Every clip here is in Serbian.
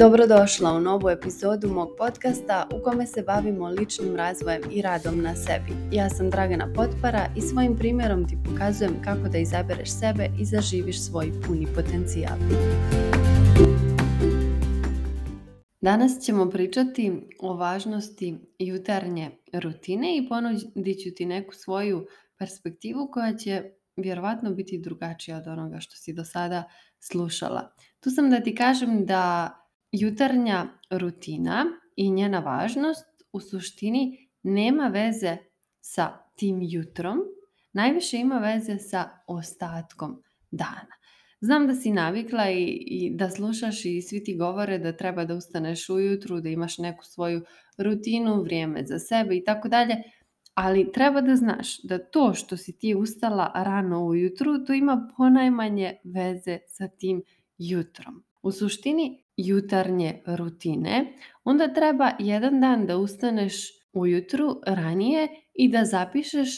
Dobrodošla u novu epizodu mog podcasta u kome se bavimo ličnim razvojem i radom na sebi. Ja sam Dragana Potpara i svojim primjerom ti pokazujem kako da izabereš sebe i zaživiš svoj puni potencijal. Danas ćemo pričati o važnosti jutarnje rutine i ponudit ću ti neku svoju perspektivu koja će vjerovatno biti drugačija od onoga što si do sada slušala. Tu sam da ti kažem da Jutarnja rutina i njena važnost u suštini nema veze sa tim jutrom, najviše ima veze sa ostatkom dana. Znam da si navikla i, da slušaš i svi ti govore da treba da ustaneš ujutru, da imaš neku svoju rutinu, vrijeme za sebe i tako dalje, ali treba da znaš da to što si ti ustala rano ujutru, to ima ponajmanje veze sa tim jutrom u suštini jutarnje rutine, onda treba jedan dan da ustaneš ujutru ranije i da zapišeš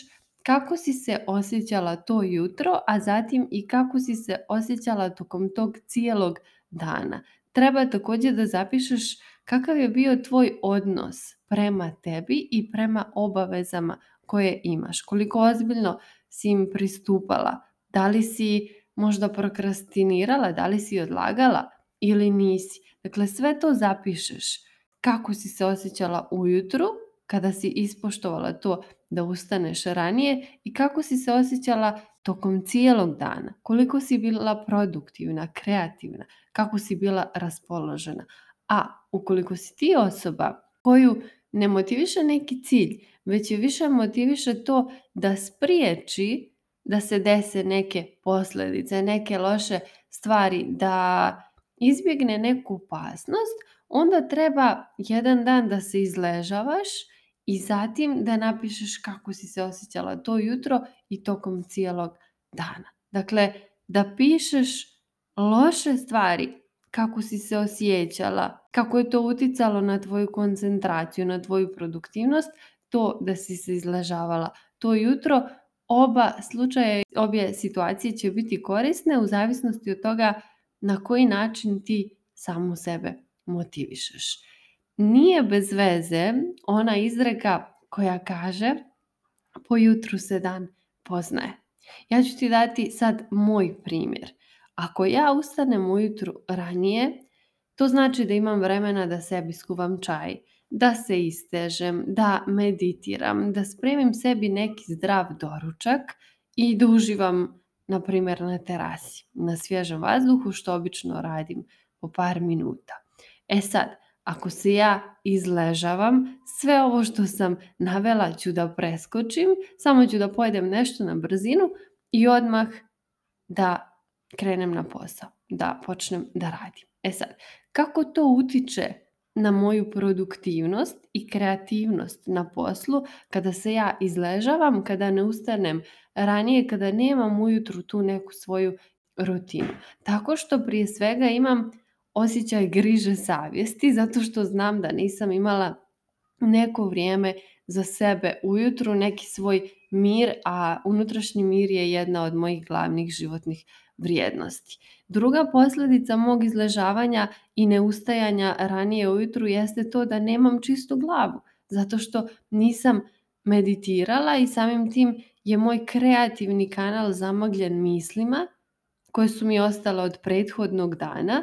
kako si se osjećala to jutro, a zatim i kako si se osjećala tokom tog cijelog dana. Treba također da zapišeš kakav je bio tvoj odnos prema tebi i prema obavezama koje imaš. Koliko ozbiljno si im pristupala, da li si možda prokrastinirala, da li si odlagala ili nisi. Dakle, sve to zapišeš. Kako si se osjećala ujutru kada si ispoštovala to da ustaneš ranije i kako si se osjećala tokom cijelog dana. Koliko si bila produktivna, kreativna, kako si bila raspoložena. A ukoliko si ti osoba koju ne motiviše neki cilj, već je više motiviše to da spriječi da se dese neke posljedice, neke loše stvari, da izbjegne neku opasnost, onda treba jedan dan da se izležavaš i zatim da napišeš kako si se osjećala to jutro i tokom cijelog dana. Dakle, da pišeš loše stvari, kako si se osjećala, kako je to uticalo na tvoju koncentraciju, na tvoju produktivnost, to da si se izležavala to jutro, oba slučaje, obje situacije će biti korisne u zavisnosti od toga na koji način ti samu sebe motivišeš. Nije bez veze ona izreka koja kaže pojutru se dan poznaje. Ja ću ti dati sad moj primjer. Ako ja ustanem ujutru ranije, to znači da imam vremena da sebi skuvam čaj, da se istežem, da meditiram, da spremim sebi neki zdrav doručak i da uživam na primjer na terasi, na svježem vazduhu, što obično radim po par minuta. E sad, ako se ja izležavam, sve ovo što sam navela ću da preskočim, samo ću da pojedem nešto na brzinu i odmah da krenem na posao, da počnem da radim. E sad, kako to utiče na moju produktivnost i kreativnost na poslu kada se ja izležavam, kada ne ustanem ranije, kada nemam ujutru tu neku svoju rutinu. Tako što prije svega imam osjećaj griže savjesti zato što znam da nisam imala neko vrijeme za sebe ujutru, neki svoj mir, a unutrašnji mir je jedna od mojih glavnih životnih vrijednosti. Druga posljedica mog izležavanja i neustajanja ranije ujutru jeste to da nemam čistu glavu, zato što nisam meditirala i samim tim je moj kreativni kanal zamagljen mislima koje su mi ostale od prethodnog dana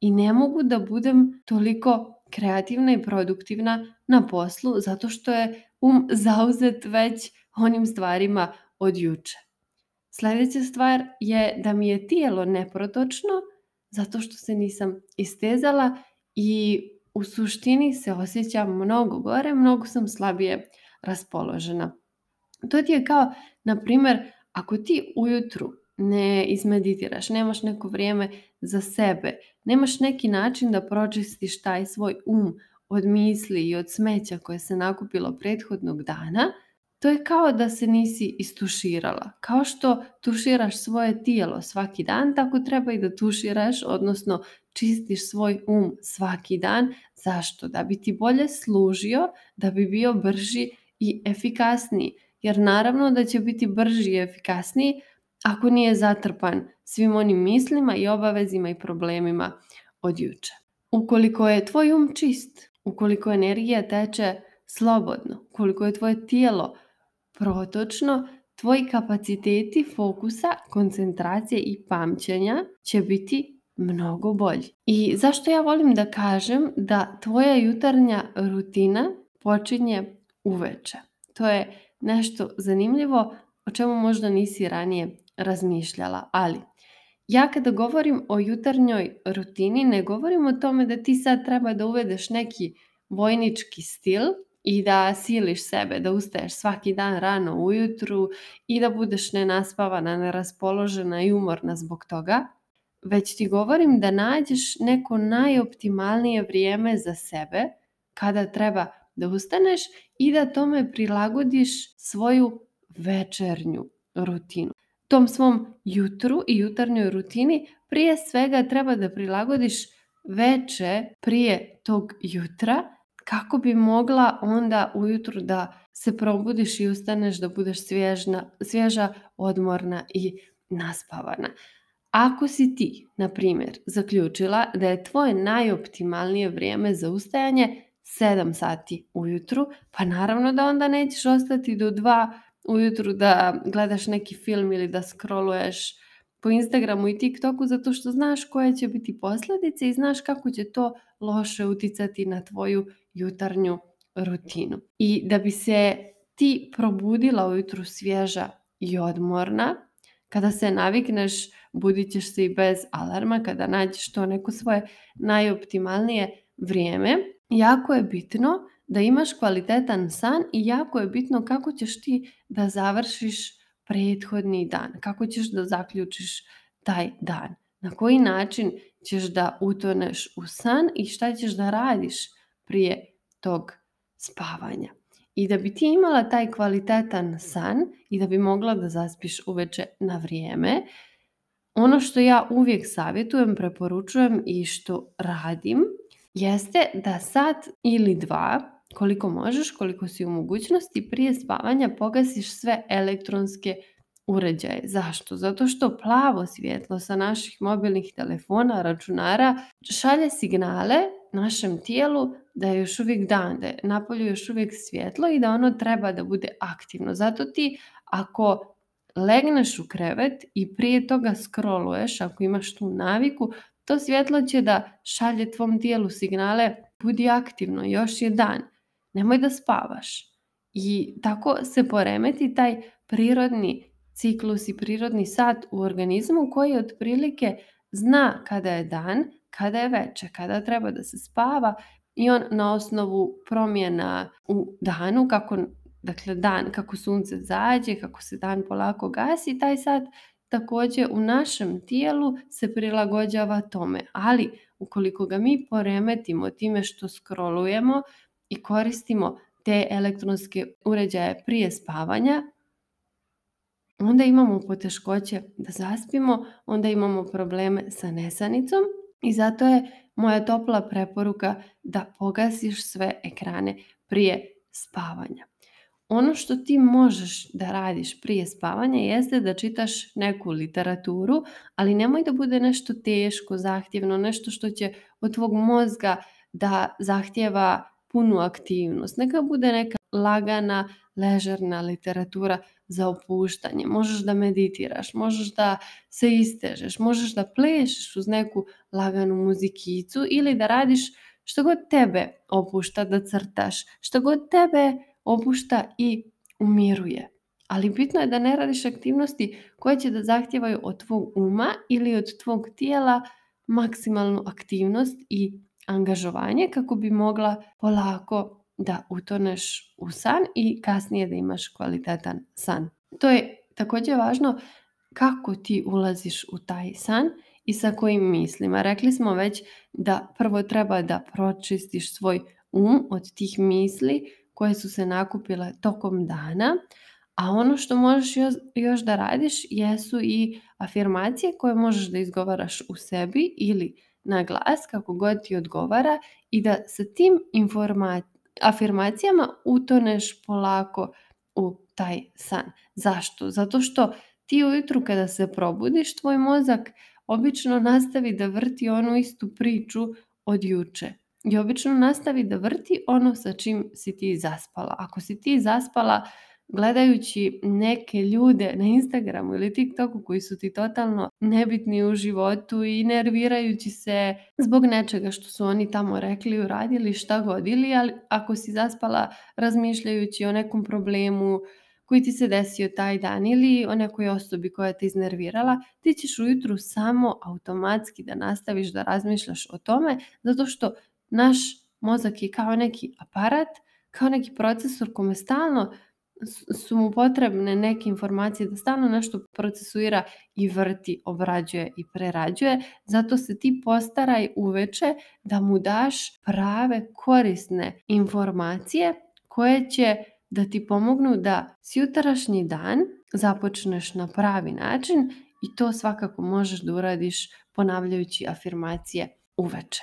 i ne mogu da budem toliko kreativna i produktivna na poslu zato što je um zauzet već onim stvarima od juče. Sljedeća stvar je da mi je tijelo neprotočno zato što se nisam istezala i u suštini se osjećam mnogo gore, mnogo sam slabije raspoložena. To ti je kao, na primjer, ako ti ujutru ne izmeditiraš, nemaš neko vrijeme za sebe, nemaš neki način da pročistiš taj svoj um od misli i od smeća koje se nakupilo prethodnog dana, to je kao da se nisi istuširala. Kao što tuširaš svoje tijelo svaki dan, tako treba i da tuširaš, odnosno čistiš svoj um svaki dan. Zašto? Da bi ti bolje služio, da bi bio brži i efikasniji. Jer naravno da će biti brži i efikasniji ako nije zatrpan svim onim mislima i obavezima i problemima od juče. Ukoliko je tvoj um čist, ukoliko energija teče slobodno, ukoliko je tvoje tijelo protočno, tvoji kapaciteti fokusa, koncentracije i pamćenja će biti mnogo bolji. I zašto ja volim da kažem da tvoja jutarnja rutina počinje uveče. To je nešto zanimljivo o čemu možda nisi ranije razmišljala, ali ja kada govorim o jutarnjoj rutini ne govorim o tome da ti sad treba da uvedeš neki vojnički stil i da siliš sebe, da ustaješ svaki dan rano ujutru i da budeš nenaspavana, neraspoložena i umorna zbog toga, već ti govorim da nađeš neko najoptimalnije vrijeme za sebe kada treba da ustaneš i da tome prilagodiš svoju večernju rutinu. Tom svom jutru i jutarnjoj rutini prije svega treba da prilagodiš veče prije tog jutra kako bi mogla onda ujutru da se probudiš i ustaneš da budeš svježna, svježa, odmorna i naspavana. Ako si ti, na primjer, zaključila da je tvoje najoptimalnije vrijeme za ustajanje 7 sati ujutru, pa naravno da onda nećeš ostati do 2 ujutru da gledaš neki film ili da scrolluješ po Instagramu i TikToku zato što znaš koje će biti posljedice i znaš kako će to loše uticati na tvoju jutarnju rutinu. I da bi se ti probudila ujutru svježa i odmorna, kada se navikneš, budit ćeš se i bez alarma, kada nađeš to neko svoje najoptimalnije vrijeme, jako je bitno da imaš kvalitetan san i jako je bitno kako ćeš ti da završiš prethodni dan, kako ćeš da zaključiš taj dan, na koji način ćeš da utoneš u san i šta ćeš da radiš prije tog spavanja. I da bi ti imala taj kvalitetan san i da bi mogla da zaspiš uveče na vrijeme, ono što ja uvijek savjetujem, preporučujem i što radim jeste da sat ili dva koliko možeš, koliko si u mogućnosti, prije spavanja pogasiš sve elektronske uređaje. Zašto? Zato što plavo svjetlo sa naših mobilnih telefona, računara šalje signale našem tijelu da je još uvijek dan, da je napolju još uvijek svjetlo i da ono treba da bude aktivno. Zato ti ako legneš u krevet i prije toga scrolluješ, ako imaš tu naviku, to svjetlo će da šalje tvom tijelu signale budi aktivno, još je dan nemoj da spavaš. I tako se poremeti taj prirodni ciklus i prirodni sat u organizmu koji otprilike zna kada je dan, kada je večer, kada treba da se spava i on na osnovu promjena u danu, kako, dakle dan, kako sunce zađe, kako se dan polako gasi, taj sat također u našem tijelu se prilagođava tome. Ali ukoliko ga mi poremetimo time što scrollujemo, i koristimo te elektronske uređaje prije spavanja, onda imamo poteškoće da zaspimo, onda imamo probleme sa nesanicom i zato je moja topla preporuka da pogasiš sve ekrane prije spavanja. Ono što ti možeš da radiš prije spavanja jeste da čitaš neku literaturu, ali nemoj da bude nešto teško, zahtjevno, nešto što će od tvog mozga da zahtjeva punu aktivnost. Neka bude neka lagana, ležerna literatura za opuštanje. Možeš da meditiraš, možeš da se istežeš, možeš da plešeš uz neku laganu muzikicu ili da radiš što god tebe opušta da crtaš, što god tebe opušta i umiruje. Ali bitno je da ne radiš aktivnosti koje će da zahtijevaju od tvog uma ili od tvog tijela maksimalnu aktivnost i angažovanje kako bi mogla polako da utoneš u san i kasnije da imaš kvalitetan san. To je također važno kako ti ulaziš u taj san i sa kojim mislima. Rekli smo već da prvo treba da pročistiš svoj um od tih misli koje su se nakupile tokom dana, a ono što možeš još da radiš jesu i afirmacije koje možeš da izgovaraš u sebi ili na glas, kako god ti odgovara i da sa tim afirmacijama utoneš polako u taj san. Zašto? Zato što ti ujutru kada se probudiš, tvoj mozak obično nastavi da vrti onu istu priču od juče. I obično nastavi da vrti ono sa čim si ti zaspala. Ako si ti zaspala gledajući neke ljude na Instagramu ili TikToku koji su ti totalno nebitni u životu i nervirajući se zbog nečega što su oni tamo rekli, uradili, šta god. Ili ako si zaspala razmišljajući o nekom problemu koji ti se desio taj dan ili o nekoj osobi koja te iznervirala, ti ćeš ujutru samo automatski da nastaviš da razmišljaš o tome zato što naš mozak je kao neki aparat, kao neki procesor kome stalno su mu potrebne neke informacije da stalno nešto procesuira i vrti, obrađuje i prerađuje. Zato se ti postaraj uveče da mu daš prave korisne informacije koje će da ti pomognu da s jutrašnji dan započneš na pravi način i to svakako možeš da uradiš ponavljajući afirmacije uveče.